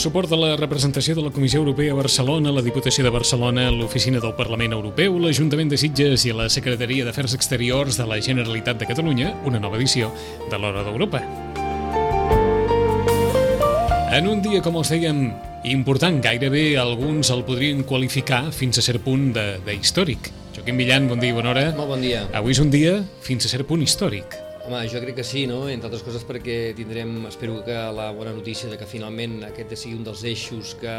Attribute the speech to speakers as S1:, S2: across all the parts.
S1: Suport de la representació de la Comissió Europea a Barcelona, la Diputació de Barcelona, l'Oficina del Parlament Europeu, l'Ajuntament de Sitges i la Secretaria d'Afers Exteriors de la Generalitat de Catalunya, una nova edició de l'Hora d'Europa. En un dia, com els dèiem, important, gairebé alguns el podrien qualificar fins a cert punt de, de històric. Joaquim Millan, bon dia i bona hora.
S2: Molt bon dia.
S1: Avui és un dia fins a cert punt històric.
S2: Home, jo crec que sí, no? entre altres coses perquè tindrem, espero que la bona notícia de que finalment aquest sigui un dels eixos que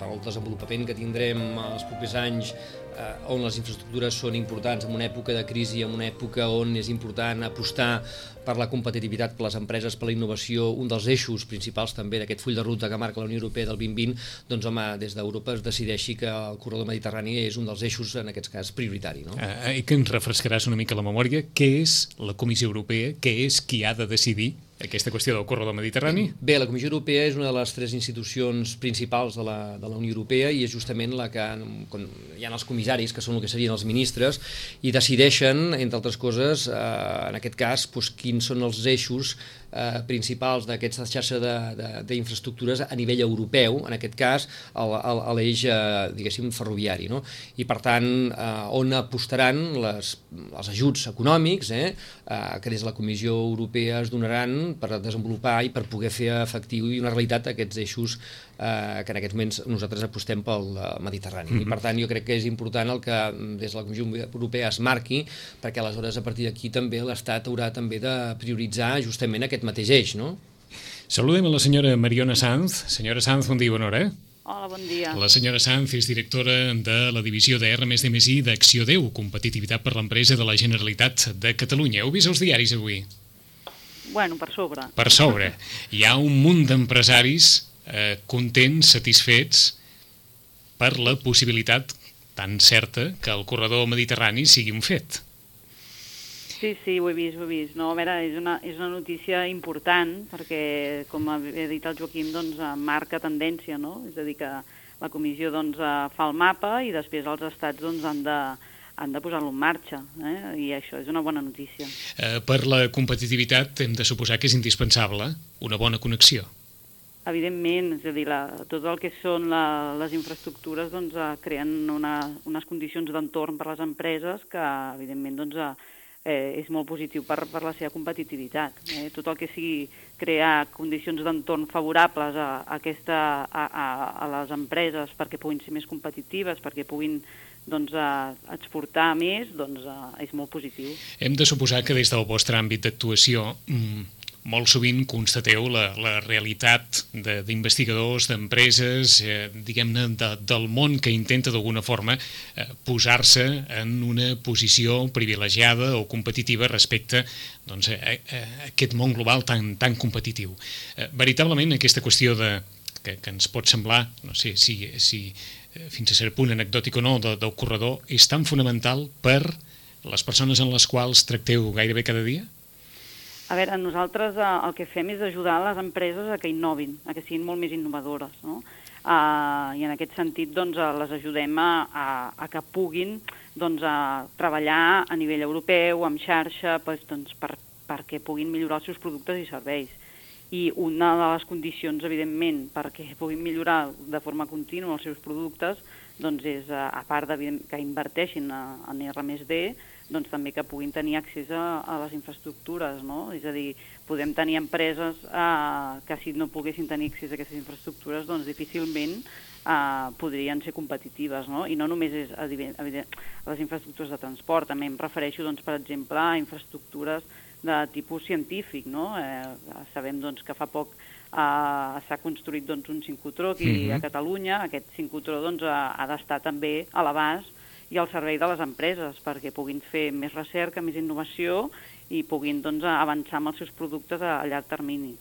S2: per al desenvolupament que tindrem els propers anys eh, on les infraestructures són importants en una època de crisi, en una època on és important apostar per la competitivitat, per les empreses, per la innovació, un dels eixos principals també d'aquest full de ruta que marca la Unió Europea del 2020, doncs home, des d'Europa es decideixi que el corredor mediterrani és un dels eixos, en aquest cas, prioritari. No?
S1: Eh, I que ens refrescaràs una mica la memòria. Què és la Comissió Europea? Què és qui ha de decidir aquesta qüestió del corredor mediterrani?
S2: Bé, la Comissió Europea és una de les tres institucions principals de la, de la Unió Europea i és justament la que quan hi ha els comissaris, que són el que serien els ministres, i decideixen, entre altres coses, eh, en aquest cas, doncs, quins són els eixos eh, principals d'aquesta xarxa d'infraestructures a nivell europeu, en aquest cas a l'eix, eh, diguéssim, ferroviari. No? I per tant, eh, on apostaran les, els ajuts econòmics eh, eh, que des de la Comissió Europea es donaran per desenvolupar i per poder fer efectiu i una realitat aquests eixos eh, que en aquests moments nosaltres apostem pel eh, Mediterrani. Mm -hmm. I per tant jo crec que és important el que mm, des de la Comissió Europea es marqui, perquè aleshores a partir d'aquí també l'Estat haurà també de prioritzar justament aquest mateix eix, no?
S1: Saludem a la senyora Mariona Sanz. Senyora Sanz, bon dia, bona hora.
S3: Hola, bon dia.
S1: La senyora Sanz és directora de la divisió de R+D+I d'Acció 10, competitivitat per l'empresa de la Generalitat de Catalunya. Heu vist els diaris avui?
S3: Bueno, per sobre.
S1: Per sobre. Hi ha un munt d'empresaris eh, contents, satisfets per la possibilitat tan certa que el corredor mediterrani sigui un fet.
S3: Sí, sí, ho he vist, ho he vist. No, a veure, és una, és una notícia important perquè, com ha dit el Joaquim, doncs, marca tendència, no? És a dir, que la comissió doncs, fa el mapa i després els estats doncs, han de, han de posar-lo en marxa, eh? i això és una bona notícia.
S1: Eh, per la competitivitat hem de suposar que és indispensable una bona connexió.
S3: Evidentment, és a dir, la, tot el que són la, les infraestructures doncs, eh, creen una, unes condicions d'entorn per a les empreses que, evidentment, doncs, eh, és molt positiu per, per la seva competitivitat. Eh? Tot el que sigui crear condicions d'entorn favorables a, a, aquesta, a, a, a les empreses perquè puguin ser més competitives, perquè puguin doncs, a exportar més, doncs, a, és molt positiu.
S1: Hem de suposar que des del vostre àmbit d'actuació mmm, molt sovint constateu la, la realitat d'investigadors, de, d'empreses, eh, diguem-ne, de, del món que intenta d'alguna forma eh, posar-se en una posició privilegiada o competitiva respecte doncs, a, a, aquest món global tan, tan competitiu. Eh, veritablement, aquesta qüestió de, que, que ens pot semblar, no sé si, si eh, fins a cert punt anecdòtic o no, de, del corredor, és tan fonamental per les persones en les quals tracteu gairebé cada dia?
S3: A veure, nosaltres eh, el que fem és ajudar les empreses a que innovin, a que siguin molt més innovadores, no? Uh, I en aquest sentit doncs, uh, les ajudem a, a, a que puguin doncs, a treballar a nivell europeu, amb xarxa, doncs, doncs, per, perquè puguin millorar els seus productes i serveis. I una de les condicions, evidentment, perquè puguin millorar de forma contínua els seus productes, doncs és, uh, a part de que inverteixin en R+D, doncs també que puguin tenir accés a, a les infraestructures, no? És a dir, podem tenir empreses eh, que si no poguessin tenir accés a aquestes infraestructures, doncs difícilment eh, podrien ser competitives, no? I no només és a, a, a les infraestructures de transport, també em refereixo, doncs, per exemple, a infraestructures de tipus científic, no? Eh, sabem doncs, que fa poc Uh, s'ha construït doncs, un cincotró aquí mm -hmm. a Catalunya. Aquest cincotró doncs, ha, ha d'estar també a l'abast i al servei de les empreses perquè puguin fer més recerca, més innovació i puguin doncs, avançar amb els seus productes a, a llarg termini.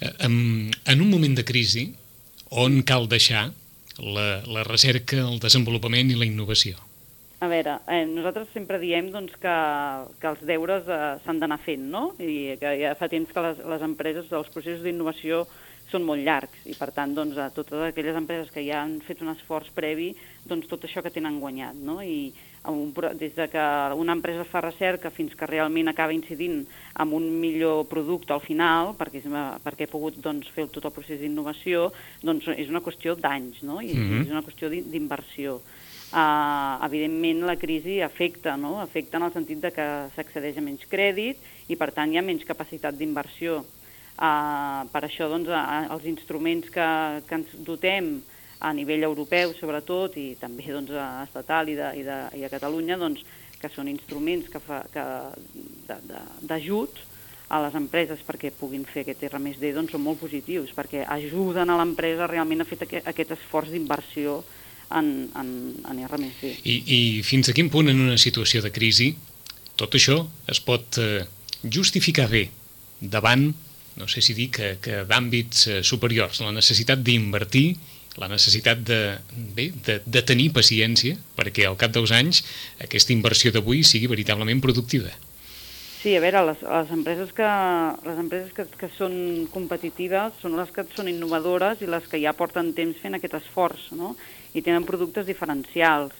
S1: En, en un moment de crisi, on cal deixar la, la recerca, el desenvolupament i la innovació?
S3: A veure, eh, nosaltres sempre diem doncs, que, que els deures eh, s'han d'anar fent, no? I que ja fa temps que les, les empreses, els processos d'innovació són molt llargs i per tant doncs, a totes aquelles empreses que ja han fet un esforç previ, doncs tot això que tenen guanyat, no? I un, des de que una empresa fa recerca fins que realment acaba incidint en un millor producte al final, perquè, perquè he pogut doncs, fer tot el procés d'innovació, doncs és una qüestió d'anys, no? I mm -hmm. és una qüestió d'inversió uh, evidentment la crisi afecta, no? afecta en el sentit de que s'accedeix a menys crèdit i per tant hi ha menys capacitat d'inversió. Uh, per això doncs, els instruments que, que ens dotem a nivell europeu sobretot i també doncs, a estatal i, de, i, de, i a Catalunya doncs, que són instruments que fa, que, d'ajut a les empreses perquè puguin fer aquest R+D doncs, són molt positius perquè ajuden a l'empresa realment a fer aquest, aquest esforç d'inversió en, en, en R+D.
S1: I, I fins a quin punt en una situació de crisi tot això es pot eh, justificar bé davant, no sé si dir que, que d'àmbits eh, superiors, la necessitat d'invertir, la necessitat de, bé, de, de tenir paciència perquè al cap dels anys aquesta inversió d'avui sigui veritablement productiva.
S3: Sí, a veure, les, les empreses, que, les empreses que, que són competitives són les que són innovadores i les que ja porten temps fent aquest esforç, no? i tenen productes diferencials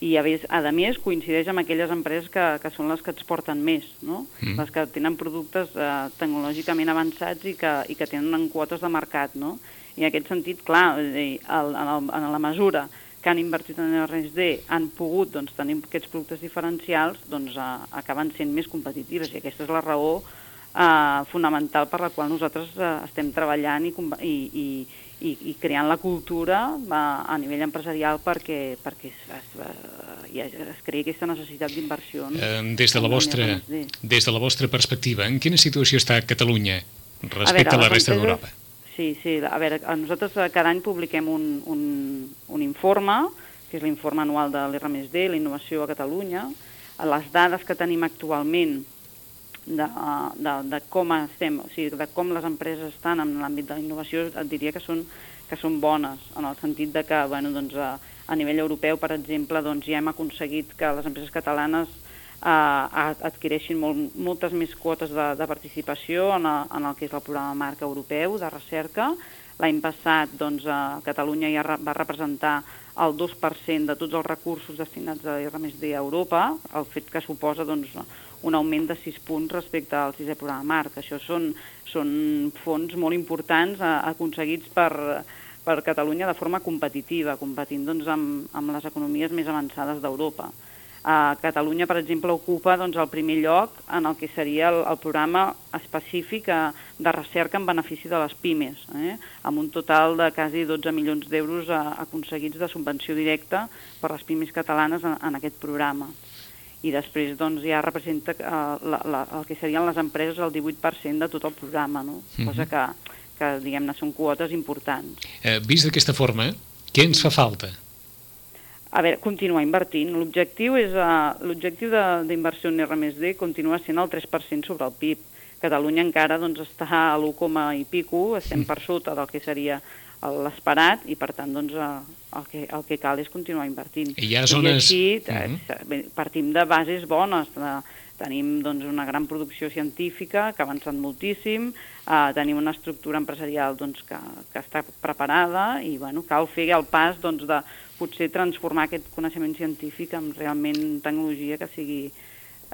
S3: i a més, a més coincideix amb aquelles empreses que, que són les que exporten més, no? Mm. les que tenen productes eh, tecnològicament avançats i que, i que tenen quotes de mercat. No? I en aquest sentit, clar, el, en, el, en la mesura que han invertit en R&D han pogut doncs, tenir aquests productes diferencials, doncs eh, acaben sent més competitives i aquesta és la raó eh, fonamental per la qual nosaltres eh, estem treballant i, i, i, i, i creant la cultura a, a nivell empresarial perquè, perquè es, es, es, es creï aquesta necessitat d'inversió.
S1: Eh, des, de la vostra, des de la vostra perspectiva, en quina situació està Catalunya respecte a, veure, a la resta d'Europa?
S3: Sí, sí, a veure, nosaltres cada any publiquem un, un, un informe, que és l'informe anual de l'R+D, la innovació a Catalunya. Les dades que tenim actualment de, de, de com estem, o sigui, de com les empreses estan en l'àmbit de la innovació, et diria que són, que són bones, en el sentit de que bueno, doncs, a, a nivell europeu, per exemple, doncs, ja hem aconseguit que les empreses catalanes eh, adquireixin molt, moltes més quotes de, de participació en, a, en el que és el programa marca europeu de recerca. L'any passat doncs, a Catalunya ja va representar el 2% de tots els recursos destinats a R+D a Europa, el fet que suposa doncs, un augment de 6 punts respecte al sisè programa marc. Això són, són fons molt importants aconseguits per, per Catalunya de forma competitiva, competint doncs, amb, amb les economies més avançades d'Europa. Uh, Catalunya, per exemple, ocupa doncs, el primer lloc en el que seria el, el programa específic uh, de recerca en benefici de les pimes, eh? amb un total de quasi 12 milions d'euros uh, aconseguits de subvenció directa per les pimes catalanes en, en aquest programa i després doncs, ja representa uh, la, la, el que serien les empreses el 18% de tot el programa, no? Mm -hmm. cosa que, que diguem-ne, són quotes importants.
S1: Eh, vist d'aquesta forma, què ens fa falta?
S3: A veure, continuar invertint. L'objectiu és uh, l'objectiu d'inversió en R+D continua sent el 3% sobre el PIB. Catalunya encara doncs, està a l'1, i pico, estem per sota del que seria l'esperat i per tant doncs, el, que, el que cal és continuar invertint.
S1: I hi ha zones... I
S3: així uh -huh. partim de bases bones, de, tenim doncs, una gran producció científica que ha avançat moltíssim, eh, tenim una estructura empresarial doncs, que, que està preparada i bueno, cal fer el pas doncs, de potser transformar aquest coneixement científic en realment tecnologia que sigui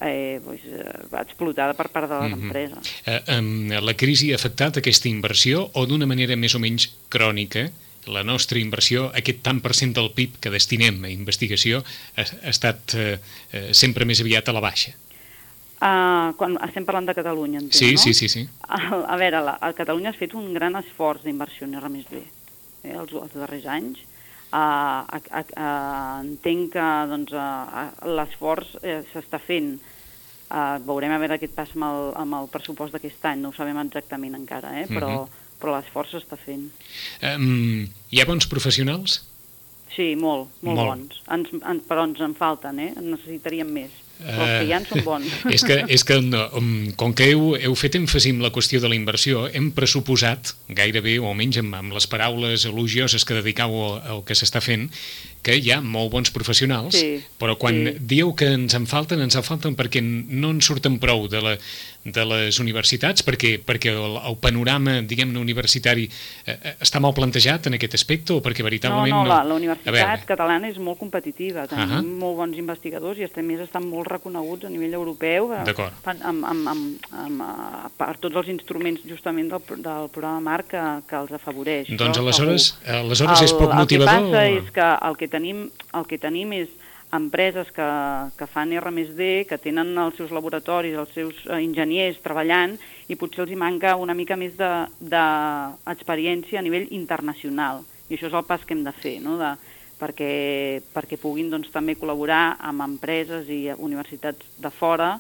S3: eh, pues, eh, explotada per part de les mm -hmm. empreses.
S1: Eh, eh, la crisi ha afectat aquesta inversió o d'una manera més o menys crònica la nostra inversió, aquest tant per cent del PIB que destinem a investigació, ha, ha estat eh, eh, sempre més aviat a la baixa?
S3: Uh, quan estem parlant de Catalunya, entenc,
S1: sí,
S3: no?
S1: Sí, sí, sí.
S3: A, a veure, la, a Catalunya ha fet un gran esforç d'inversió en R+D eh, els, els darrers anys, Uh, uh, uh, entenc que doncs, uh, l'esforç uh, s'està fent. Uh, veurem a veure què passa amb el, amb el pressupost d'aquest any, no ho sabem exactament encara, eh? però, uh mhm. -huh. però l'esforç s'està fent.
S1: Um, hi ha bons professionals?
S3: Sí, molt, molt, molt. bons. Ens, ens, però ens en falten, eh? Necessitaríem més. Però els són bons.
S1: és que, és que no, com que heu, heu fet èmfasi en la qüestió de la inversió, hem pressuposat, gairebé, o almenys amb, amb les paraules elogioses que dedicau al, al que s'està fent, que hi ha molt bons professionals,
S3: Sí,
S1: però quan
S3: sí.
S1: dieu que ens en falten, ens en falten perquè no en surten prou de, la, de les universitats, perquè, perquè el, el panorama, diguem-ne, universitari eh, eh, està mal plantejat en aquest aspecte o perquè
S3: No,
S1: veritablement
S3: no,
S1: no...
S3: la, la
S1: A veure,
S3: universitat catalana és molt competitiva, tenim
S1: Ahà.
S3: molt bons investigadors i a més estan molt reconeguts a nivell europeu eh, fan- amb, amb, amb, amb, eh, per tots els instruments justament del, del programa Marc que, que els afavoreix.
S1: Doncs aleshores,
S3: segur.
S1: aleshores és poc
S3: el,
S1: motivador?
S3: El que passa
S1: o-
S3: és que el que tenim, el que tenim és empreses que, que fan R+D, que tenen els seus laboratoris, els seus eh, enginyers treballant i potser els hi manca una mica més d'experiència de, a nivell internacional. I això és el pas que hem de fer, no? de, perquè, perquè puguin doncs, també col·laborar amb empreses i universitats de fora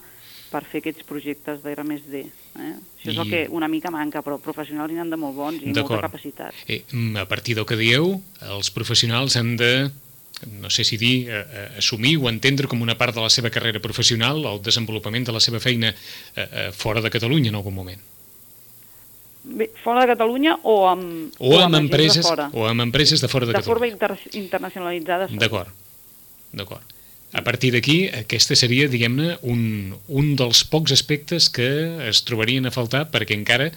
S3: per fer aquests projectes d'R+D. Eh? Això és
S1: I-
S3: el que una mica manca, però professionals n'hi han de molt bons i molta capacitat.
S1: Eh, mm, a partir del que dieu, els professionals han de, no sé si dir, eh, eh, assumir o entendre com una part de la seva carrera professional el desenvolupament de la seva feina eh, eh, fora de Catalunya en algun moment.
S3: Bé, fora de Catalunya o amb,
S1: O, amb,
S3: gent
S1: empreses,
S3: de fora?
S1: o amb empreses de fora de,
S3: de forma
S1: Catalunya.
S3: inter internacionalitzada.
S1: D'acord, d'acord. A partir d'aquí, aquesta seria, diguem-ne, un, un dels pocs aspectes que es trobarien a faltar perquè encara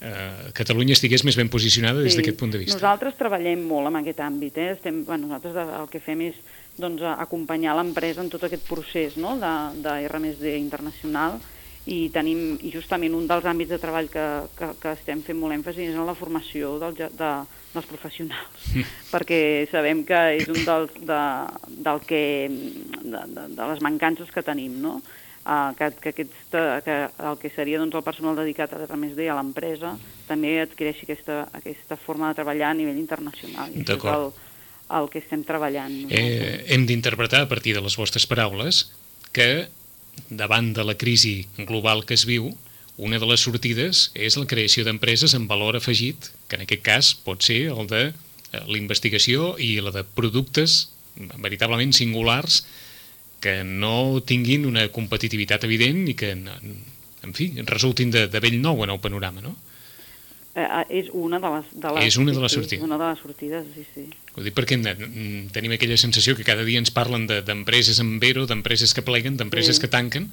S1: eh, Catalunya estigués més ben posicionada des
S3: Sí.
S1: d'aquest punt de vista.
S3: Nosaltres treballem molt en aquest àmbit. Eh? Estem, bueno, nosaltres el que fem és doncs, acompanyar l'empresa en tot aquest procés no? de, de R+D internacional i tenim i justament un dels àmbits de treball que, que, que estem fent molt èmfasi és en la formació del, de, dels professionals, perquè sabem que és un dels, de, del que, de, de, de les mancances que tenim, no? Uh, que, que, aquesta, que el que seria doncs, el personal dedicat a R+D a l'empresa també adquireixi aquesta, aquesta forma de treballar a nivell internacional. És el,
S1: D'acord.
S3: el que estem treballant.
S1: Eh, hem d'interpretar a partir de les vostres paraules que davant de la crisi global que es viu, una de les sortides és la creació d'empreses amb valor afegit, que en aquest cas pot ser el de eh, la investigació i la de productes veritablement singulars que no tinguin una competitivitat evident i que, en fi, resultin de, de vell nou en el panorama, no?
S3: Eh, eh, és una de les, de les,
S1: És una de les sortides.
S3: Una de les sortides, sí, sí.
S1: Ho dic perquè mm, tenim aquella sensació que cada dia ens parlen de- d'empreses amb vero, d'empreses que pleguen, d'empreses
S3: Sí.
S1: que tanquen,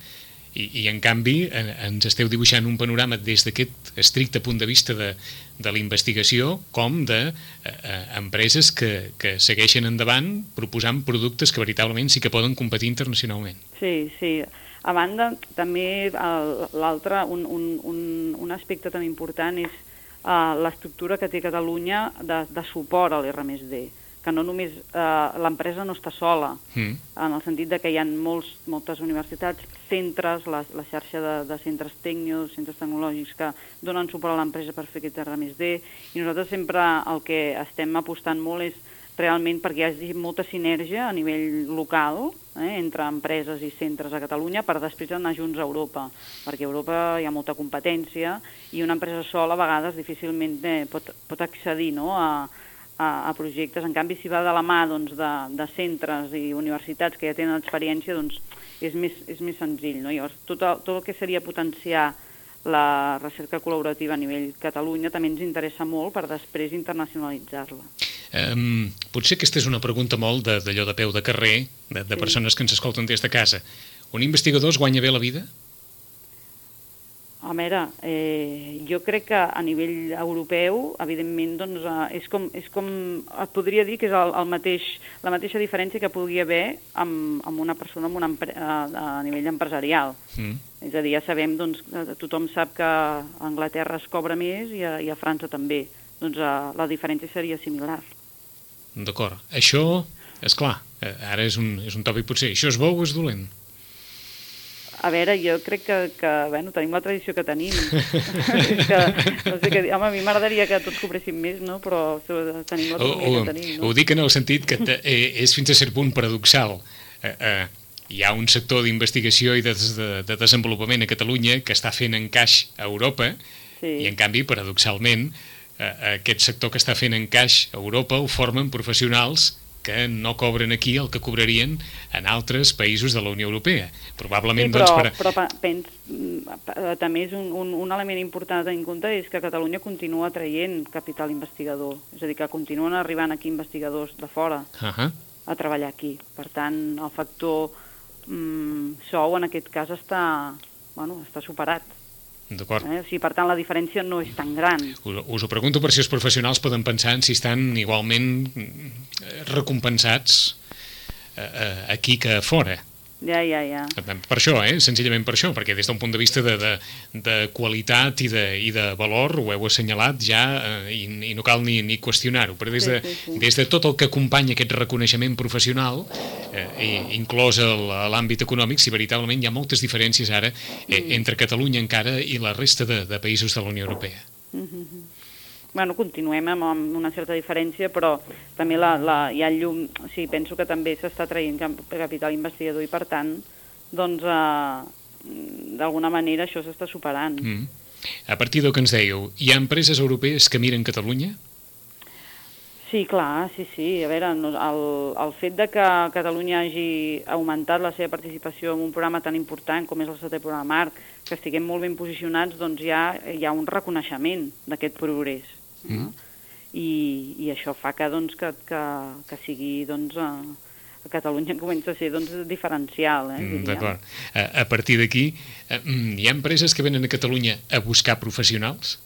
S1: i, i en canvi eh, ens esteu dibuixant un panorama des d'aquest estricte punt de vista de, de la investigació com de eh, eh, empreses que, que segueixen endavant proposant productes que veritablement sí que poden competir internacionalment.
S3: Sí, sí. A banda, també l'altre, un, un, un, un aspecte també important és uh, l'estructura que té Catalunya de, de suport a l'R+D, que no només uh, l'empresa no està sola,
S1: Mm.
S3: en el sentit de que hi ha molts, moltes universitats, centres, la, la xarxa de, de centres tecnios, centres tecnològics que donen suport a l'empresa per fer aquest R+D, i nosaltres sempre el que estem apostant molt és realment perquè hi hagi molta sinergia a nivell local eh, entre empreses i centres a Catalunya per després anar junts a Europa, perquè a Europa hi ha molta competència i una empresa sola a vegades difícilment eh, pot, pot accedir no, a, a, a projectes. En canvi, si va de la mà doncs, de, de centres i universitats que ja tenen experiència, doncs és més, és més senzill. No? Llavors, tot el, tot el que seria potenciar la recerca col·laborativa a nivell Catalunya també ens interessa molt per després internacionalitzar-la.
S1: Um, potser aquesta és una pregunta molt de- d'allò de, peu de carrer, de, de
S3: Sí.
S1: persones que ens escolten des de casa. Un investigador es guanya bé la vida?
S3: A veure, eh, jo crec que a nivell europeu, evidentment, doncs, eh, és com, és com, et podria dir que és el, el mateix, la mateixa diferència que podria haver amb, amb una persona amb una empre, a, a nivell empresarial.
S1: Mm.
S3: És a dir, ja sabem, doncs, tothom sap que a Anglaterra es cobra més i a, i a França també. Doncs eh, la diferència seria similar.
S1: D'acord. Això, és clar, eh, ara és un, és un tòpic potser. Això és bo o és dolent?
S3: A veure, jo crec que, que bueno, tenim la tradició que tenim. que, no sé què dir. Home, a mi m'agradaria que tots cobréssim més, no? però tenim l'autonomia
S1: ho,
S3: que tenim. No?
S1: ho dic en el sentit que te, eh, és fins a cert punt paradoxal. Eh, eh, hi ha un sector d'investigació i de, de, de desenvolupament a Catalunya que està fent encaix a Europa
S3: Sí.
S1: i en canvi, paradoxalment, eh, aquest sector que està fent encaix a Europa ho formen professionals que no cobren aquí el que cobrarien en altres països de la Unió Europea. Probablement,
S3: Sí, però,
S1: doncs, per...
S3: però pens, mm, també és un, un, un element important a tenir en compte és que Catalunya continua traient capital investigador, és a dir, que continuen arribant aquí investigadors de fora.
S1: Uh -huh.
S3: a treballar aquí. Per tant, el factor mm, sou en aquest cas està, bueno, està superat.
S1: D'acord.
S3: Eh? O sigui, per tant, la diferència no és tan gran.
S1: Us, us ho pregunto per si els professionals poden pensar en si estan igualment mm, recompensats eh, eh, aquí que fora.
S3: Ja, ja, ja.
S1: Per això, eh? senzillament per això, perquè des d'un punt de vista de, de, de qualitat i de, i de valor, ho heu assenyalat ja eh, i, i no cal ni, ni qüestionar-ho, però des de,
S3: Sí, sí, sí.
S1: des de tot el que acompanya aquest reconeixement professional, eh, i, inclòs l'àmbit econòmic, si veritablement hi ha moltes diferències ara eh,
S3: Mm.
S1: entre Catalunya encara i la resta de, de països de la Unió Europea.
S3: Bueno, continuem amb, amb una certa diferència, però també la, la, hi ha llum... O sigui, penso que també s'està traient cap- capital investigador i, per tant, doncs, eh, d'alguna manera això s'està superant.
S1: Mm. A partir del que ens dèieu, hi ha empreses europees que miren Catalunya?
S3: Sí, clar, sí, sí. A veure, el, el fet de que Catalunya hagi augmentat la seva participació en un programa tan important com és el setè programa Marc, que estiguem molt ben posicionats, doncs ja hi ha un reconeixement d'aquest progrés. No? I, I això fa que, doncs, que, que, que sigui doncs, a, a Catalunya comença a ser doncs, diferencial. Eh,
S1: Mm. D'acord. A, a partir d'aquí, eh, mm, hi ha empreses que venen a Catalunya a buscar professionals?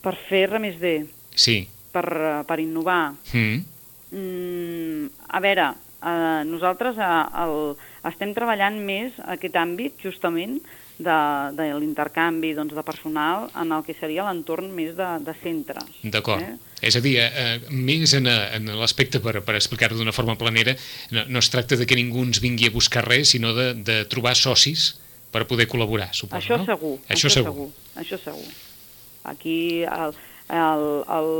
S3: Per fer R+D,
S1: Sí.
S3: per, eh, per innovar,
S1: Mm.
S3: Mm, a veure, eh, nosaltres eh, el, estem treballant més aquest àmbit, justament, de, de l'intercanvi doncs, de personal en el que seria l'entorn més de, de centres.
S1: D'acord.
S3: Eh?
S1: És a dir, eh, eh, més en, eh, en l'aspecte, per, per explicar-ho d'una forma planera, no, no es tracta de que ningú ens vingui a buscar res, sinó de, de trobar socis per poder col·laborar, suposo,
S3: Això
S1: no?
S3: segur.
S1: Això, segur.
S3: Això segur. Aquí, el, el, el,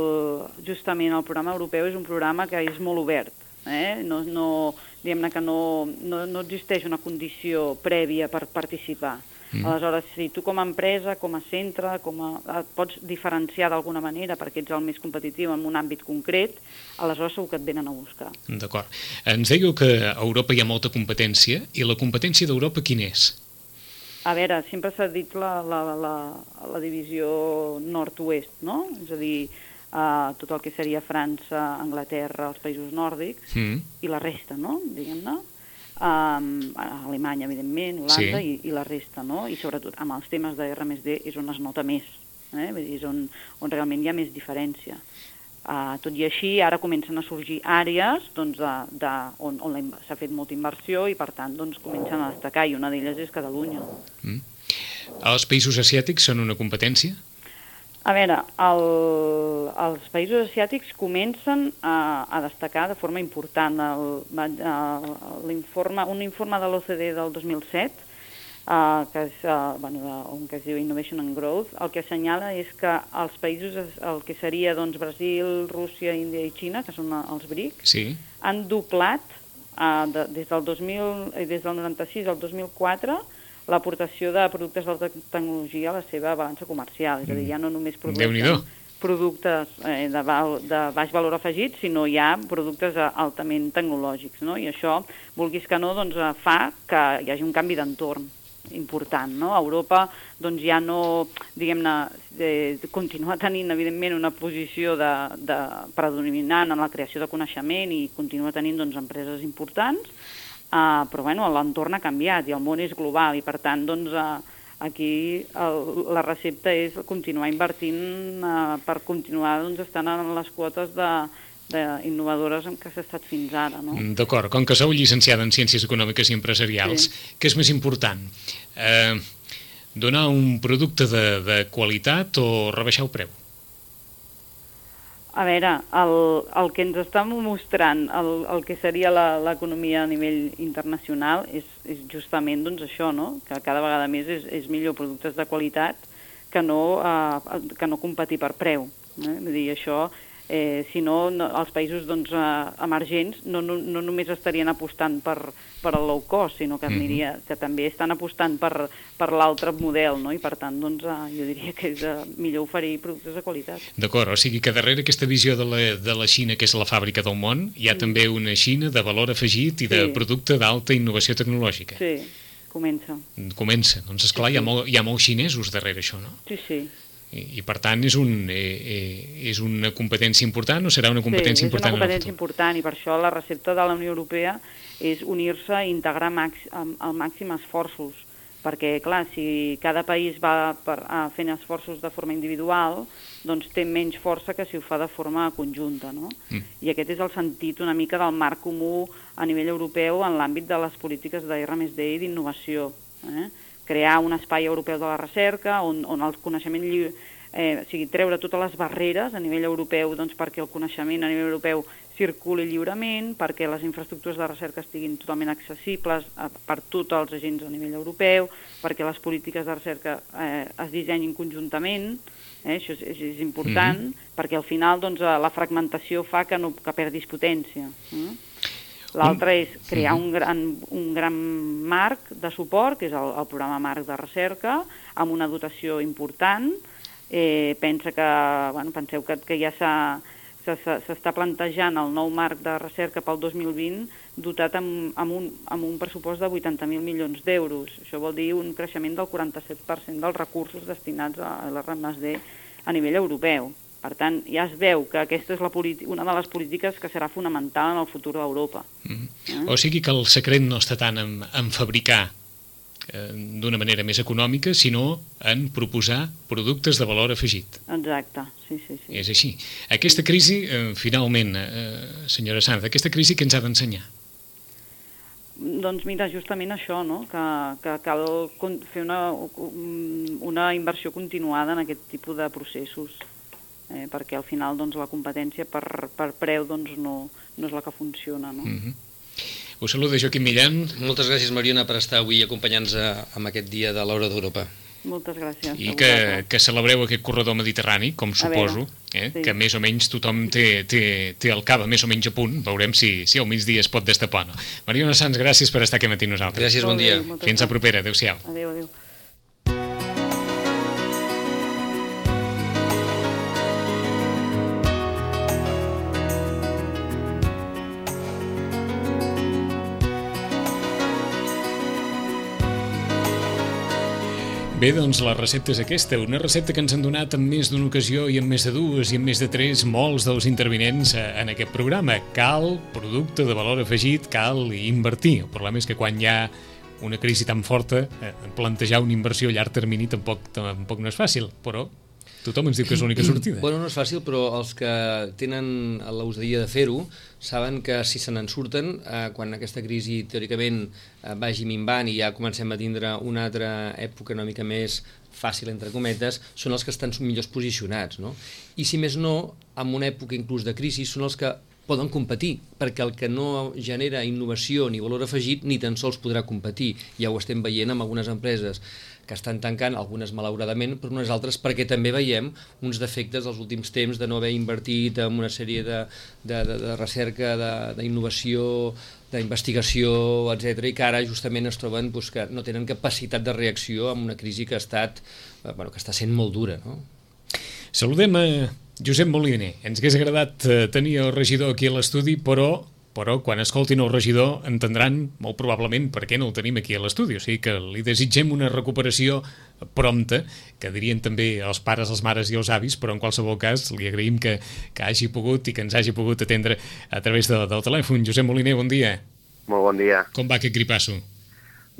S3: justament, el programa europeu és un programa que és molt obert. Eh? No, no, diguem-ne que no, no, no existeix una condició prèvia per participar. Mm. Aleshores, si tu com a empresa, com a centre, com a, et pots diferenciar d'alguna manera perquè ets el més competitiu en un àmbit concret, aleshores segur que et venen a buscar.
S1: D'acord. Ens dèieu que a Europa hi ha molta competència, i la competència d'Europa quina és?
S3: A veure, sempre s'ha dit la, la, la, la divisió nord-oest, no? És a dir, uh, tot el que seria França, Anglaterra, els països nòrdics
S1: Mm.
S3: i la resta, no? Diguem-ne. Um, Alemanya, evidentment, Holanda
S1: Sí.
S3: i, i la resta, no? I sobretot amb els temes de R+D és on es nota més, eh? Vull dir, és on, on realment hi ha més diferència. Uh, tot i així, ara comencen a sorgir àrees doncs, de, de, on, on s'ha fet molta inversió i, per tant, doncs, comencen a destacar, i una d'elles és Catalunya.
S1: Mm. Els països asiàtics són una competència?
S3: A veure, el, els països asiàtics comencen a, a destacar de forma important. El- L'informe, un informe de l'OCDE del 2007, uh, que, és, uh, bueno, de, on que es diu Innovation and Growth, el que assenyala és que els països, el que seria doncs, Brasil, Rússia, Índia i Xina, que són els BRIC,
S1: Sí.
S3: han doblat uh, de, des, del 2000, eh, des del 96 al 2004 l'aportació de productes d'alta tecnologia a la seva balança comercial. És a dir, ja no només produeixen productes eh, de, de baix valor afegit, sinó ja productes eh, altament tecnològics. No? I això, vulguis que no, doncs, eh, fa que hi hagi un canvi d'entorn important. No? Europa doncs, ja no, diguem-ne, eh, continua tenint, evidentment, una posició de, de predominant en la creació de coneixement i continua tenint doncs, empreses importants, Uh, però bueno, l'entorn ha canviat i el món és global i per tant doncs, uh, aquí el, la recepta és continuar invertint uh, per continuar doncs, estant en les quotes de, innovadores en què s'ha estat fins ara. No?
S1: Mm, D'acord, com que sou llicenciada en Ciències Econòmiques i Empresarials,
S3: Sí.
S1: què és més important? Eh, donar un producte de, de qualitat o rebaixar el preu?
S3: A veure, el, el que ens està mostrant el, el que seria l'economia a nivell internacional és, és justament doncs, això, no? que cada vegada més és, és millor productes de qualitat que no, eh, que no competir per preu. Eh? Vull dir, això, eh, si no, no, els països doncs, eh, emergents no, no, no només estarien apostant per, per el low cost, sinó que, aniria, que també estan apostant per, per l'altre model, no? i per tant doncs, eh, jo diria que és eh, millor oferir productes de qualitat.
S1: D'acord, o sigui que darrere aquesta visió de la, de la Xina, que és la fàbrica del món, hi ha també una Xina de valor afegit i de
S3: Sí.
S1: producte d'alta innovació tecnològica.
S3: Sí, comença.
S1: Comença. Doncs esclar, hi ha, molt, hi ha molts xinesos darrere això, no?
S3: Sí, sí.
S1: I, i per tant és, un, eh, eh, és una competència important o serà una competència
S3: sí,
S1: important
S3: és una competència important i per això la recepta de la Unió Europea és unir-se i integrar max, al màxim esforços perquè, clar, si cada país va per, a, fent esforços de forma individual, doncs té menys força que si ho fa de forma conjunta, no? Mm. I aquest és el sentit una mica del marc comú a nivell europeu en l'àmbit de les polítiques de R+D i d'innovació. Eh? Crear un espai europeu de la recerca on, on el coneixement lliure eh, o sigui, treure totes les barreres a nivell europeu doncs, perquè el coneixement a nivell europeu circuli lliurement, perquè les infraestructures de recerca estiguin totalment accessibles a, per tots els agents a nivell europeu, perquè les polítiques de recerca eh, es dissenyin conjuntament, eh, això és, és important, mm -hmm. perquè al final doncs, eh, la fragmentació fa que, no, que perdis potència. Eh? L'altre és crear un gran, un gran marc de suport, que és el, el programa marc de recerca, amb una dotació important, eh, pensa que, bueno, penseu que, que ja s'està plantejant el nou marc de recerca pel 2020 dotat amb, amb, un, amb un pressupost de 80.000 milions d'euros. Això vol dir un creixement del 47% dels recursos destinats a l'RMSD a nivell europeu. Per tant, ja es veu que aquesta és la una de les polítiques que serà fonamental en el futur d'Europa. Mm
S1: -hmm. eh? O sigui que el secret no està tant en, en fabricar Eh, d'una manera més econòmica, sinó en proposar productes de valor afegit.
S3: Exacte, sí, sí. sí.
S1: És així. Aquesta crisi, eh, finalment, eh, senyora Sanz, aquesta crisi que ens ha d'ensenyar?
S3: Doncs mira, justament això, no? que, que cal fer una, una inversió continuada en aquest tipus de processos, eh, perquè al final doncs, la competència per, per preu doncs, no, no és la que funciona. No? Mm -hmm.
S1: Us saluda Joaquim Millán.
S2: Moltes gràcies, Mariona, per estar avui acompanyant-nos en aquest dia de l'Hora d'Europa.
S3: Moltes gràcies.
S1: I que, que celebreu aquest corredor mediterrani, com suposo, eh? sí. que més o menys tothom té, té, té el cava més o menys a punt. Veurem si, si al migdia es pot destapar. No? Mariona Sanz, gràcies per estar aquí amb nosaltres.
S2: Gràcies, bon dia.
S1: Fins a propera. Adéu-siau.
S3: Adéu, adéu.
S1: Bé, doncs la recepta és aquesta, una recepta que ens han donat en més d'una ocasió i en més de dues i en més de tres molts dels intervinents eh, en aquest programa. Cal producte de valor afegit, cal invertir. El problema és que quan hi ha una crisi tan forta, eh, plantejar una inversió a llarg termini tampoc, tampoc no és fàcil, però Tothom ens diu que és l'única sortida.
S2: Bueno, no és fàcil, però els que tenen l'usadia de fer-ho saben que si se n'en surten, eh, quan aquesta crisi teòricament eh, vagi minvant i ja comencem a tindre una altra època una mica més fàcil, entre cometes, són els que estan millors posicionats. No? I si més no, en una època inclús de crisi, són els que poden competir, perquè el que no genera innovació ni valor afegit ni tan sols podrà competir. Ja ho estem veient amb algunes empreses que estan tancant, algunes malauradament, però unes altres perquè també veiem uns defectes dels últims temps de no haver invertit en una sèrie de, de, de, de recerca, d'innovació, d'investigació, etc i que ara justament es troben doncs, que no tenen capacitat de reacció amb una crisi que ha estat, eh, bueno, que està sent molt dura. No?
S1: Saludem a Josep Moliner. Ens hagués agradat eh, tenir el regidor aquí a l'estudi, però però quan escoltin el regidor entendran molt probablement per què no el tenim aquí a l'estudi, o sigui que li desitgem una recuperació prompta, que dirien també els pares, els mares i els avis, però en qualsevol cas li agraïm que, que hagi pogut i que ens hagi pogut atendre a través de, del telèfon. Josep Moliner, bon dia.
S4: Molt bon dia.
S1: Com va aquest gripasso?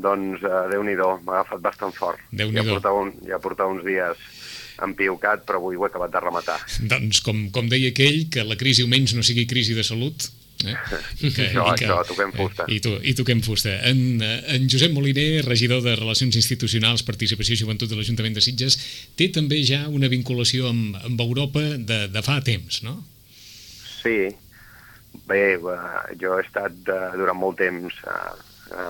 S4: Doncs uh, Déu-n'hi-do, m'ha agafat bastant fort.
S1: déu nhi ja
S4: portava, un, ja portava uns dies empiucat, però avui ho he acabat de rematar.
S1: Doncs, com, com deia aquell, que la crisi almenys no sigui crisi de salut,
S4: Eh? I que, això, i que, això, toquem fusta.
S1: Eh, I, tu, I toquem fusta. En, en Josep Moliner, regidor de Relacions Institucionals, Participació i Joventut de l'Ajuntament de Sitges, té també ja una vinculació amb, amb Europa de, de fa temps, no?
S4: Sí. Bé, jo he estat eh, durant molt temps,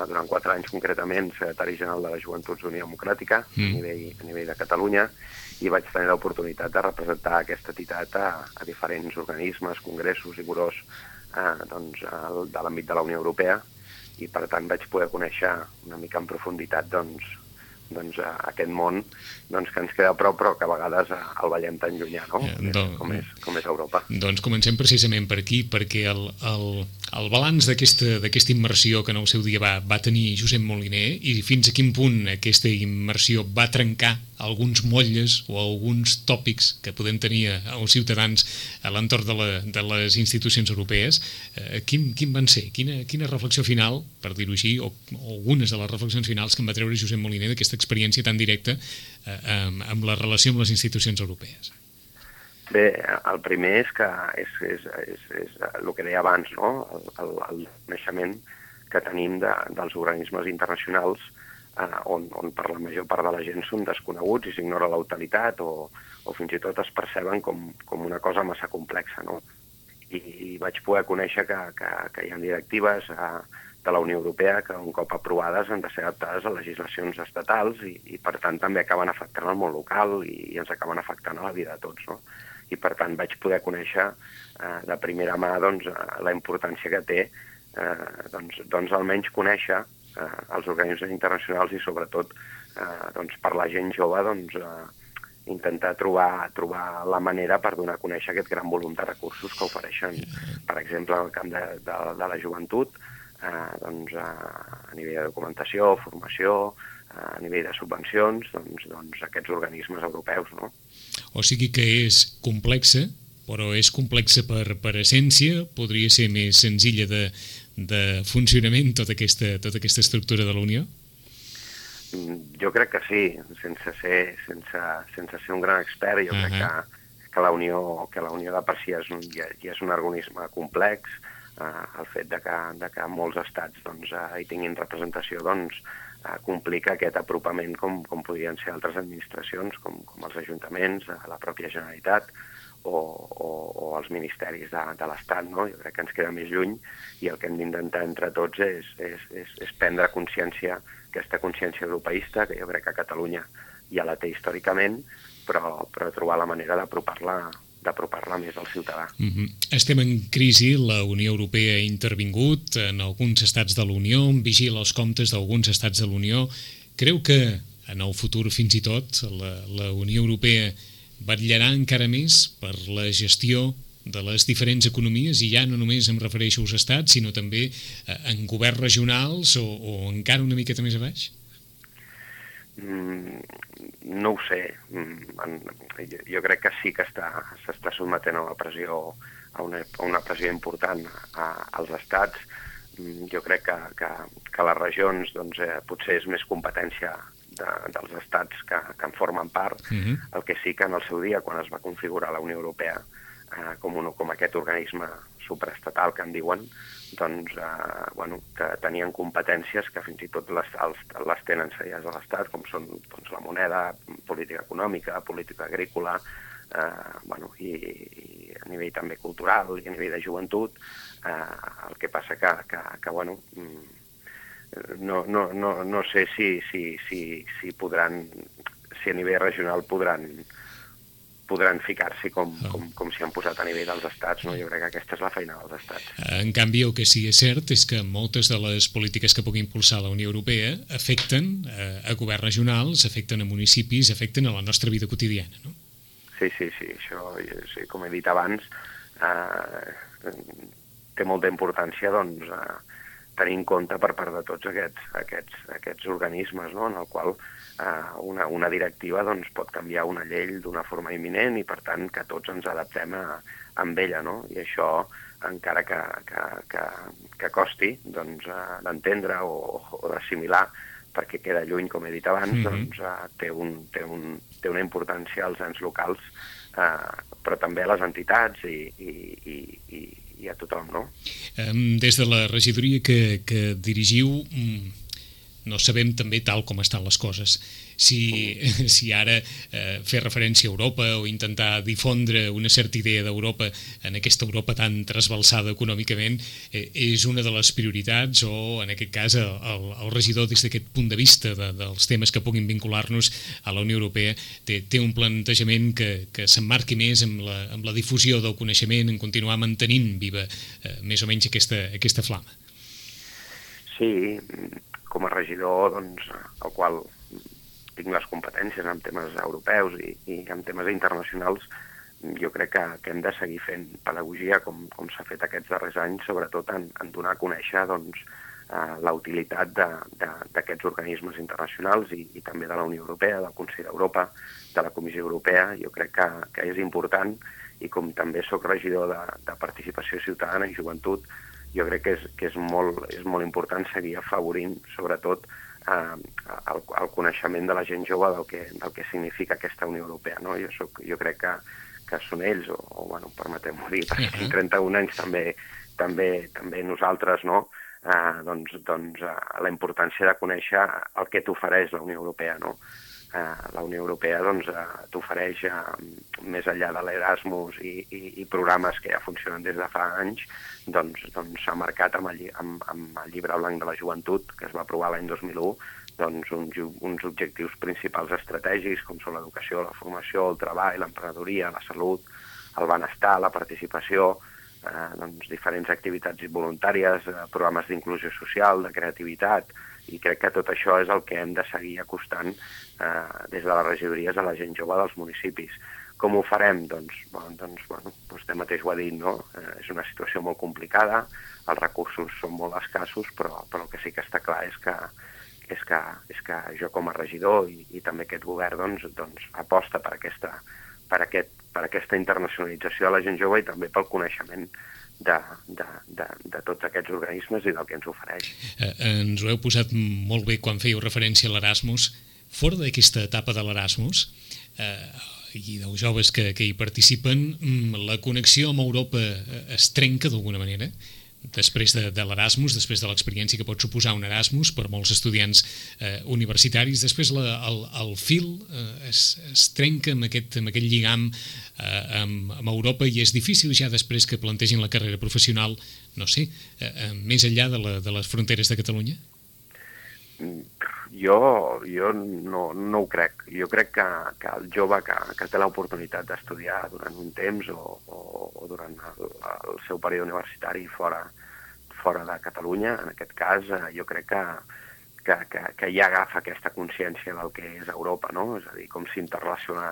S4: durant quatre anys concretament, secretari general de la Joventuts Unió Democràtica mm. a, nivell, a nivell de Catalunya, i vaig tenir l'oportunitat de representar aquesta entitat a, a diferents organismes, congressos i burós eh, doncs, el, de l'àmbit de la Unió Europea i per tant vaig poder conèixer una mica en profunditat doncs, doncs, a aquest món doncs, que ens queda a prop però que a vegades el veiem tan llunyà no? Eh, doncs, com, és, com és Europa.
S1: Doncs comencem precisament per aquí perquè el, el, el balanç d'aquesta immersió que en el seu dia va, va tenir Josep Moliner i fins a quin punt aquesta immersió va trencar alguns motlles o alguns tòpics que podem tenir els ciutadans a l'entorn de, la, de les institucions europees, eh, quin, quin van ser? Quina, quina reflexió final, per dir-ho així, o, o algunes de les reflexions finals que em va treure Josep Moliner d'aquesta experiència tan directa eh, amb, amb la relació amb les institucions europees?
S4: Bé, el primer és que és, és, és, és el que deia abans, no? el, el, el coneixement que tenim de, dels organismes internacionals eh, on, on per la major part de la gent són desconeguts i s'ignora la utilitat o, o fins i tot es perceben com, com una cosa massa complexa. No? I, i vaig poder conèixer que, que, que hi ha directives eh, de la Unió Europea que un cop aprovades han de ser adaptades a legislacions estatals i, i per tant també acaben afectant el món local i, i ens acaben afectant a la vida de tots. No? i per tant vaig poder conèixer eh, de primera mà doncs, eh, la importància que té eh, doncs, doncs almenys conèixer eh, els organismes internacionals i sobretot eh, doncs, per la gent jove doncs, eh, intentar trobar, trobar la manera per donar a conèixer aquest gran volum de recursos que ofereixen, per exemple, el camp de, de, de la joventut, eh, doncs, a, a nivell de documentació, formació, a nivell de subvencions, doncs, doncs aquests organismes europeus. No?
S1: O sigui que és complexa, però és complexa per, per essència, podria ser més senzilla de, de funcionament tota aquesta, tota aquesta estructura de la Unió?
S4: Jo crec que sí, sense ser, sense, sense ser un gran expert, jo uh -huh. crec que, que la Unió, que la Unió de per si és un, ja, ja és un organisme complex, eh, el fet de que, de que molts estats doncs, eh, hi tinguin representació doncs, eh, complica aquest apropament com, com podrien ser altres administracions, com, com els ajuntaments, eh, la pròpia Generalitat o, o, o els ministeris de, de l'Estat. No? Jo crec que ens queda més lluny i el que hem d'intentar entre tots és, és, és, és prendre consciència, aquesta consciència europeista, que jo crec que a Catalunya ja la té històricament, però, però trobar la manera d'apropar-la d'apropar-la més al ciutadà.
S1: Mm -hmm. Estem en crisi, la Unió Europea ha intervingut en alguns estats de l'Unió, vigila els comptes d'alguns estats de l'Unió. Creu que en el futur fins i tot la, la Unió Europea vetllarà encara més per la gestió de les diferents economies, i ja no només em refereixo als estats, sinó també eh, en governs regionals o, o encara una miqueta més a baix?
S4: Mm, no ho sé. Mm, jo, jo crec que sí que s'està sotmetent a una pressió, a una, a una pressió important a, als estats. Mm, jo crec que, que, que les regions doncs, eh, potser és més competència de, dels estats que, que en formen part. Uh mhm. -huh. El que sí que en el seu dia, quan es va configurar la Unió Europea eh, com, un, com aquest organisme superestatal que en diuen, doncs, eh, bueno, que tenien competències que fins i tot les, els, les tenen seriades a l'Estat, com són doncs, la moneda, política econòmica, política agrícola, eh, bueno, i, i a nivell també cultural i a nivell de joventut, eh, el que passa que, que, que bueno, mm, no, no, no, no sé si, si, si, si podran, si a nivell regional podran, podran ficar-s'hi com, ah. com, com s'hi han posat a nivell dels estats. No? Jo crec que aquesta és la feina dels estats.
S1: En canvi, el que sí que és cert és que moltes de les polítiques que pugui impulsar la Unió Europea afecten eh, a governs regionals, afecten a municipis, afecten a la nostra vida quotidiana. No?
S4: Sí, sí, sí. Això, sí, com he dit abans, eh, té molta importància doncs, eh, tenir en compte per part de tots aquests, aquests, aquests organismes, no? en el qual eh, una, una directiva doncs, pot canviar una llei d'una forma imminent i, per tant, que tots ens adaptem a, amb ella, no? I això, encara que, que, que, que costi doncs, uh, d'entendre o, o d'assimilar, perquè queda lluny, com he dit abans, mm -hmm. doncs uh, té, un, té, un, té una importància als ens locals, uh, però també a les entitats i, i, i, i, i a tothom, no?
S1: Des de la regidoria que, que dirigiu, um, no sabem també tal com estan les coses. Si, si ara eh, fer referència a Europa o intentar difondre una certa idea d'Europa en aquesta Europa tan trasbalsada econòmicament eh, és una de les prioritats o en aquest cas el, el regidor des d'aquest punt de vista de, dels temes que puguin vincular-nos a la Unió Europea té, té un plantejament que, que s'emmarqui més amb la, amb la difusió del coneixement, en continuar mantenint viva eh, més o menys aquesta, aquesta flama.
S4: Sí, com a regidor, doncs, el qual tinc les competències en temes europeus i, i en temes internacionals, jo crec que, que hem de seguir fent pedagogia com, com s'ha fet aquests darrers anys, sobretot en, en donar a conèixer doncs, eh, la utilitat d'aquests organismes internacionals i, i també de la Unió Europea, del Consell d'Europa, de la Comissió Europea. Jo crec que, que és important i com també sóc regidor de, de participació ciutadana i joventut, jo crec que és, que és, molt, és molt important seguir afavorint, sobretot, eh, el, el coneixement de la gent jove del que, del que significa aquesta Unió Europea. No? Jo, soc, jo crec que, que són ells, o, o bueno, permeteu-m'ho dir, perquè tinc 31 anys també, també, també nosaltres, no? eh, doncs, doncs eh, la importància de conèixer el que t'ofereix la Unió Europea, no? Eh, la Unió Europea doncs, eh, t'ofereix, eh, més enllà de l'Erasmus i, i, i programes que ja funcionen des de fa anys, doncs s'ha doncs, marcat amb el, amb, amb el llibre blanc de la joventut, que es va aprovar l'any 2001, doncs, uns, uns objectius principals estratègics, com són l'educació, la formació, el treball, l'emprenedoria, la salut, el benestar, la participació, eh, doncs, diferents activitats voluntàries, eh, programes d'inclusió social, de creativitat, i crec que tot això és el que hem de seguir acostant eh, des de les regidories a la gent jove dels municipis. Com ho farem? Doncs, bueno, doncs, bueno, vostè mateix ho ha dit, no? Eh, és una situació molt complicada, els recursos són molt escassos, però, però el que sí que està clar és que, és que, és que jo com a regidor i, i també aquest govern doncs, doncs aposta per aquesta, per, aquest, per aquesta internacionalització de la gent jove i també pel coneixement de, de, de, de tots aquests organismes i del que ens ofereix.
S1: Eh, ens ho heu posat molt bé quan fèieu referència a l'Erasmus. Fora d'aquesta etapa de l'Erasmus, eh, i dels joves que, que hi participen, mm, la connexió amb Europa eh, es trenca d'alguna manera? Després de, de l'Erasmus, després de l'experiència que pot suposar un Erasmus per molts estudiants eh, universitaris, després la, el, el fil eh, es, es trenca amb aquest, amb aquest lligam eh, amb, amb Europa i és difícil ja després que plantegin la carrera professional, no sé, eh, eh, més enllà de, la, de les fronteres de Catalunya?
S4: Jo, jo no, no ho crec. Jo crec que, que el jove que, que té l'oportunitat d'estudiar durant un temps o, o, o durant el, el seu període universitari fora, fora de Catalunya, en aquest cas, eh, jo crec que, que, que, que ja agafa aquesta consciència del que és Europa, no? És a dir, com s'interrelaciona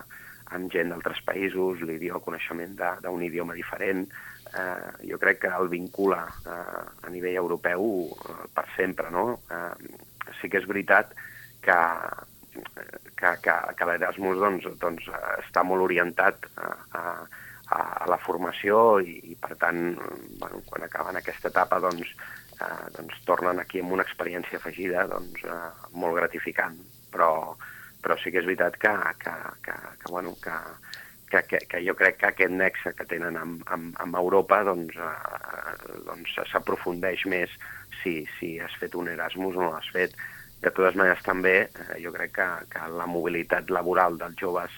S4: amb gent d'altres països, l'idioma, el coneixement d'un idioma diferent, eh, jo crec que el vincula eh, a nivell europeu eh, per sempre, no? Eh, sí que és veritat que, que, que, que l'Erasmus doncs, doncs, està molt orientat a, a, a la formació i, i per tant, bueno, quan acaben aquesta etapa doncs, eh, doncs tornen aquí amb una experiència afegida doncs, eh, molt gratificant. Però, però sí que és veritat que, que, que, que, bueno, que, que, que, que jo crec que aquest nexe que tenen amb, amb, amb Europa doncs, eh, doncs s'aprofundeix més si, si has fet un Erasmus o no l'has fet. De totes maneres, també eh, jo crec que, que la mobilitat laboral dels joves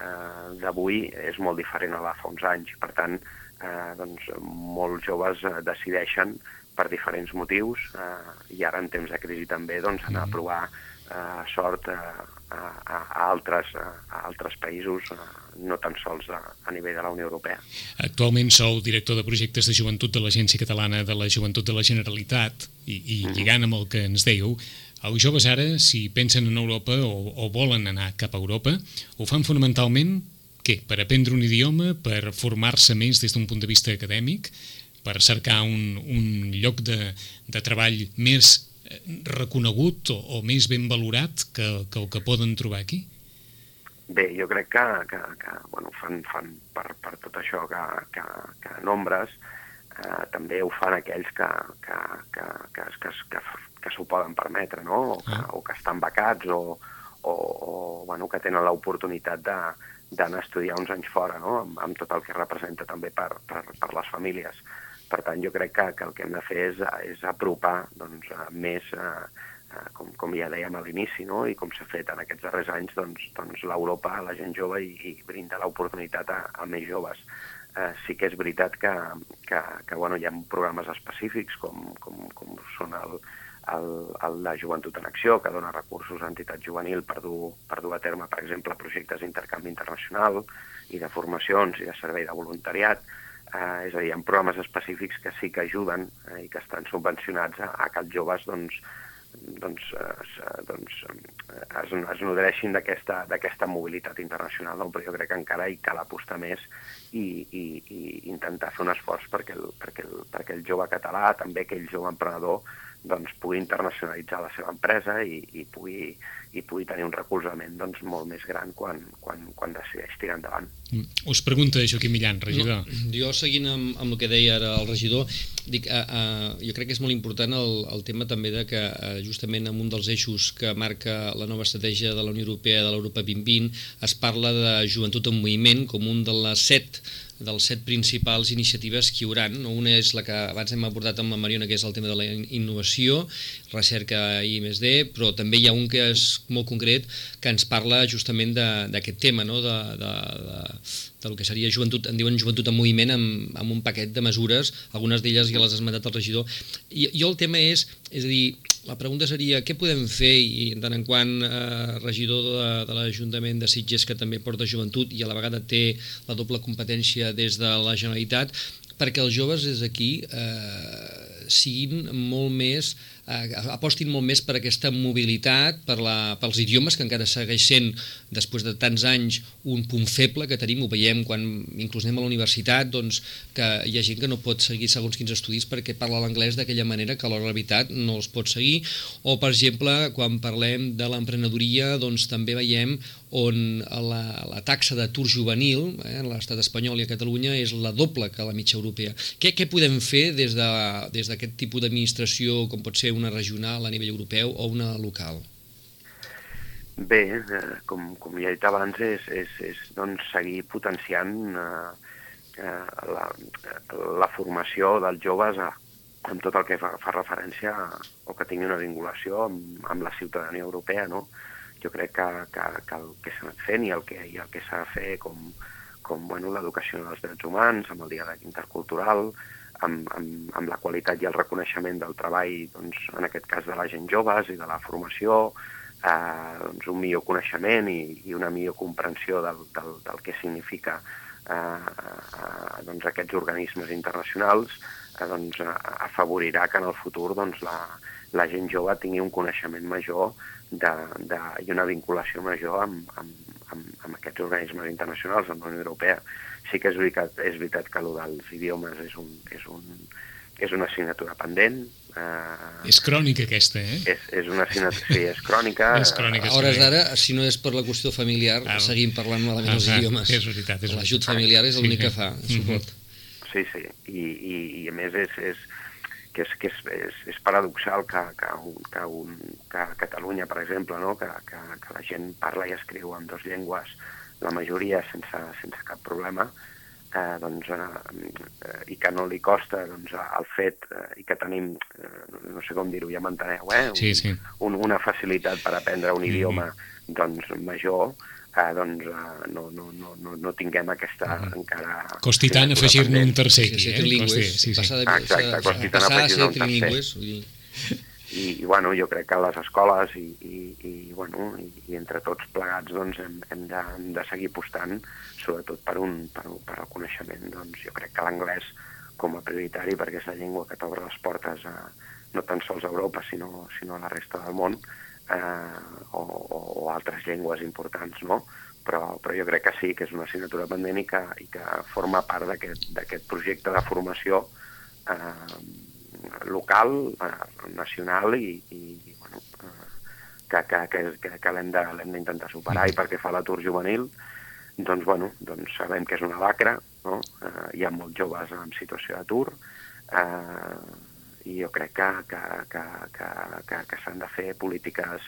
S4: eh, d'avui és molt diferent a la fa uns anys. Per tant, eh, doncs, molts joves eh, decideixen per diferents motius eh, i ara en temps de crisi també doncs, anar a provar eh, sort eh, a, a, a, altres, a altres països, eh, no tan sols a, a nivell de la Unió Europea.
S1: Actualment sou director de projectes de joventut de l'Agència Catalana de la Joventut de la Generalitat i, i -hmm. lligant amb el que ens dèieu, els joves ara, si pensen en Europa o, o volen anar cap a Europa, ho fan fonamentalment què? Per aprendre un idioma, per formar-se més des d'un punt de vista acadèmic, per cercar un, un lloc de, de treball més reconegut o, o més ben valorat que, que el que poden trobar aquí?
S4: Bé, jo crec que, que, que bueno, fan, fan per, per tot això que, que, que nombres, eh, també ho fan aquells que, que, que, que, que, que, que s'ho poden permetre, no? O que, ah. o que estan becats o, o, o bueno, que tenen l'oportunitat de d'anar a estudiar uns anys fora, no? amb, amb tot el que representa també per, per, per les famílies. Per tant, jo crec que, que el que hem de fer és, és apropar doncs, més, eh, eh, com, com ja dèiem a l'inici, no? i com s'ha fet en aquests darrers anys, doncs, doncs l'Europa a la gent jove i, i brindar l'oportunitat a, a més joves. Eh, sí que és veritat que, que, que bueno, hi ha programes específics com, com, com són el, el, el de Joventut en Acció, que dona recursos a entitats juvenil per dur, per dur a terme, per exemple, projectes d'intercanvi internacional i de formacions i de servei de voluntariat, Eh, és a dir, hi ha programes específics que sí que ajuden eh, i que estan subvencionats a, a que els joves doncs, doncs, eh, doncs es, es nodreixin d'aquesta mobilitat internacional, no? però jo crec que encara hi cal apostar més i, i, i intentar fer un esforç perquè el, perquè, el, perquè el jove català, també aquell jove emprenedor, doncs, pugui internacionalitzar la seva empresa i, i, pugui, i pugui tenir un recolzament doncs, molt més gran quan, quan, quan decideix tirar endavant.
S1: Mm. Us pregunta Joaquim Millan, regidor.
S2: No, jo, seguint amb, amb el que deia ara el regidor, dic, uh, uh, jo crec que és molt important el, el tema també de que uh, justament en un dels eixos que marca la nova estratègia de la Unió Europea de l'Europa 2020 es parla de joventut en moviment com un de les set dels set principals iniciatives que hi haurà. Una és la que abans hem abordat amb la Mariona, que és el tema de la innovació, recerca i més D, però també hi ha un que és molt concret que ens parla justament d'aquest tema, no? de, de, de, del que seria joventut, en diuen joventut en moviment amb, amb un paquet de mesures, algunes d'elles ja les ha esmentat el regidor. I, jo el tema és, és a dir, la pregunta seria què podem fer i en tant en quant eh, regidor de, de l'Ajuntament de Sitges que també porta joventut i a la vegada té la doble competència des de la Generalitat perquè els joves des d'aquí eh, siguin molt més apostin molt més per aquesta mobilitat, per la, pels idiomes, que encara segueix sent, després de tants anys, un punt feble que tenim, ho veiem quan inclús anem a la universitat, doncs, que hi ha gent que no pot seguir segons quins estudis perquè parla l'anglès d'aquella manera que a la realitat no els pot seguir, o per exemple, quan parlem de l'emprenedoria, doncs també veiem on la, la taxa d'atur juvenil eh, en l'estat espanyol i a Catalunya és la doble que la mitja europea. Què, què podem fer des d'aquest de, des tipus d'administració, com pot ser una regional a nivell europeu o una local?
S4: Bé, eh, com, com ja he dit abans, és, és, és doncs, seguir potenciant eh, eh, la, la formació dels joves a, amb tot el que fa, fa referència a, o que tingui una vinculació amb, amb la ciutadania europea. No? Jo crec que, que, que el que s'ha anat fent i el que, i el que s'ha de fer com, com bueno, l'educació dels drets humans, amb el diàleg intercultural, amb, amb, amb la qualitat i el reconeixement del treball, doncs, en aquest cas de la gent joves i de la formació, eh, doncs un millor coneixement i, i una millor comprensió del, del, del que significa eh, eh, doncs aquests organismes internacionals, eh, doncs, afavorirà que en el futur doncs, la, la gent jove tingui un coneixement major de, de, i una vinculació major amb, amb, amb, amb aquests organismes internacionals, amb la Unió Europea sí que és veritat, és veritat que el dels idiomes és, un, és, un, és una assignatura pendent.
S1: Eh, és crònica aquesta, eh?
S4: És, és una assignatura, sí, és crònica.
S1: és crònica,
S2: a hores d'ara, si no és per la qüestió familiar, ah, seguim parlant malament ah, els idiomes.
S1: És veritat, és
S2: L'ajut familiar és l'únic sí, que fa, mm suport.
S4: Sí, sí, I, i, i a més és, és, que és, que és, és, és paradoxal que, que, un, que, un, que Catalunya, per exemple, no? que, que, que la gent parla i escriu en dues llengües la majoria sense, sense cap problema, eh, doncs, eh, i que no li costa doncs, el fet, eh, i que tenim, eh, no sé com dir-ho, ja m'enteneu, eh? Un,
S1: sí, sí.
S4: Un, una facilitat per aprendre un mm -hmm. idioma doncs, major, eh, doncs eh, no, no, no, no, no tinguem aquesta uh -huh. encara...
S1: Costi tant afegir-ne un tercer
S2: aquí, sí, sí, eh? Costi, sí, sí. Passar de,
S4: Exacte, costi tant afegir-ne un tercer. Vull dir i, i bueno, jo crec que les escoles i, i, i, bueno, i, i entre tots plegats doncs, hem, hem, de, hem de seguir apostant sobretot per, un, per, per el coneixement. Doncs jo crec que l'anglès com a prioritari perquè és la llengua que t'obre les portes a, no tan sols a Europa sinó, sinó a la resta del món eh, o, o, o altres llengües importants, no? Però, però jo crec que sí, que és una assignatura que, i que forma part d'aquest projecte de formació eh, local, eh, nacional i, i bueno, eh, que, que, que, que, l'hem d'intentar superar. I perquè fa l'atur juvenil, doncs, bueno, doncs sabem que és una lacra, no? eh, hi ha molts joves en situació d'atur, eh, i jo crec que, que, que, que, que, que s'han de fer polítiques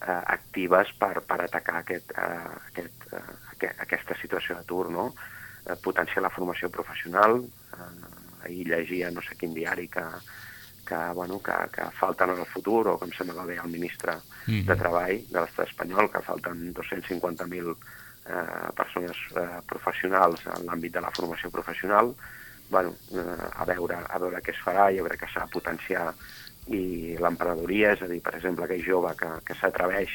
S4: eh, actives per, per atacar aquest, eh, aquest, eh, aquesta situació d'atur, no? eh, potenciar la formació professional, eh, ahir llegia no sé quin diari que, que, bueno, que, que falten en el futur, o em sembla que el ministre mm -hmm. de Treball de l'estat espanyol, que falten 250.000 eh, persones eh, professionals en l'àmbit de la formació professional, bueno, eh, a, veure, a veure què es farà, jo crec que s'ha de potenciar i l'emprenedoria, és a dir, per exemple, aquell jove que, que s'atreveix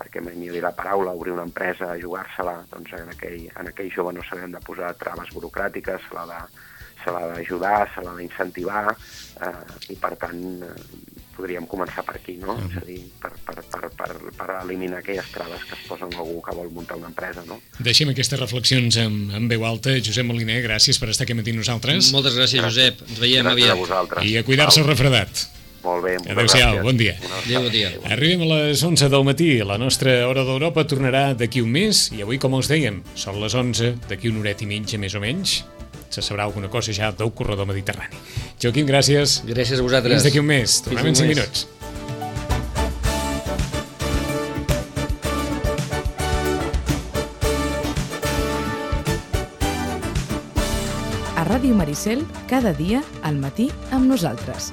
S4: perquè m'he dit la paraula, obrir una empresa, jugar-se-la, doncs en aquell, en aquell jove no s'han de posar traves burocràtiques, l'ha de, se l'ha d'ajudar, se l'ha d'incentivar eh, i per tant eh, podríem començar per aquí, no? Uh -huh. És a dir, per, per, per, per, per eliminar aquelles traves que es posen algú que vol muntar una empresa, no?
S1: Deixem aquestes reflexions amb, amb veu alta. Josep Moliner, gràcies per estar aquí amb nosaltres.
S2: Moltes gràcies, Josep. Ens veiem
S4: gràcies
S2: aviat.
S4: A vosaltres.
S1: I a cuidar-se el refredat.
S4: Molt bé,
S1: Adéu-siau, bon dia.
S2: Adéu, bon dia.
S1: Arribem a les 11 del matí. La nostra hora d'Europa tornarà d'aquí un mes i avui, com els dèiem, són les 11, d'aquí una horeta i mitja més o menys. Se sabrà alguna cosa ja del corredor mediterrani. Joaquim, gràcies.
S2: Gràcies a vosaltres.
S1: Fins d'aquí un mes. Tornem en
S2: Fins
S1: 5
S2: un mes.
S1: minuts.
S5: A Ràdio Maricel, cada dia al matí amb nosaltres.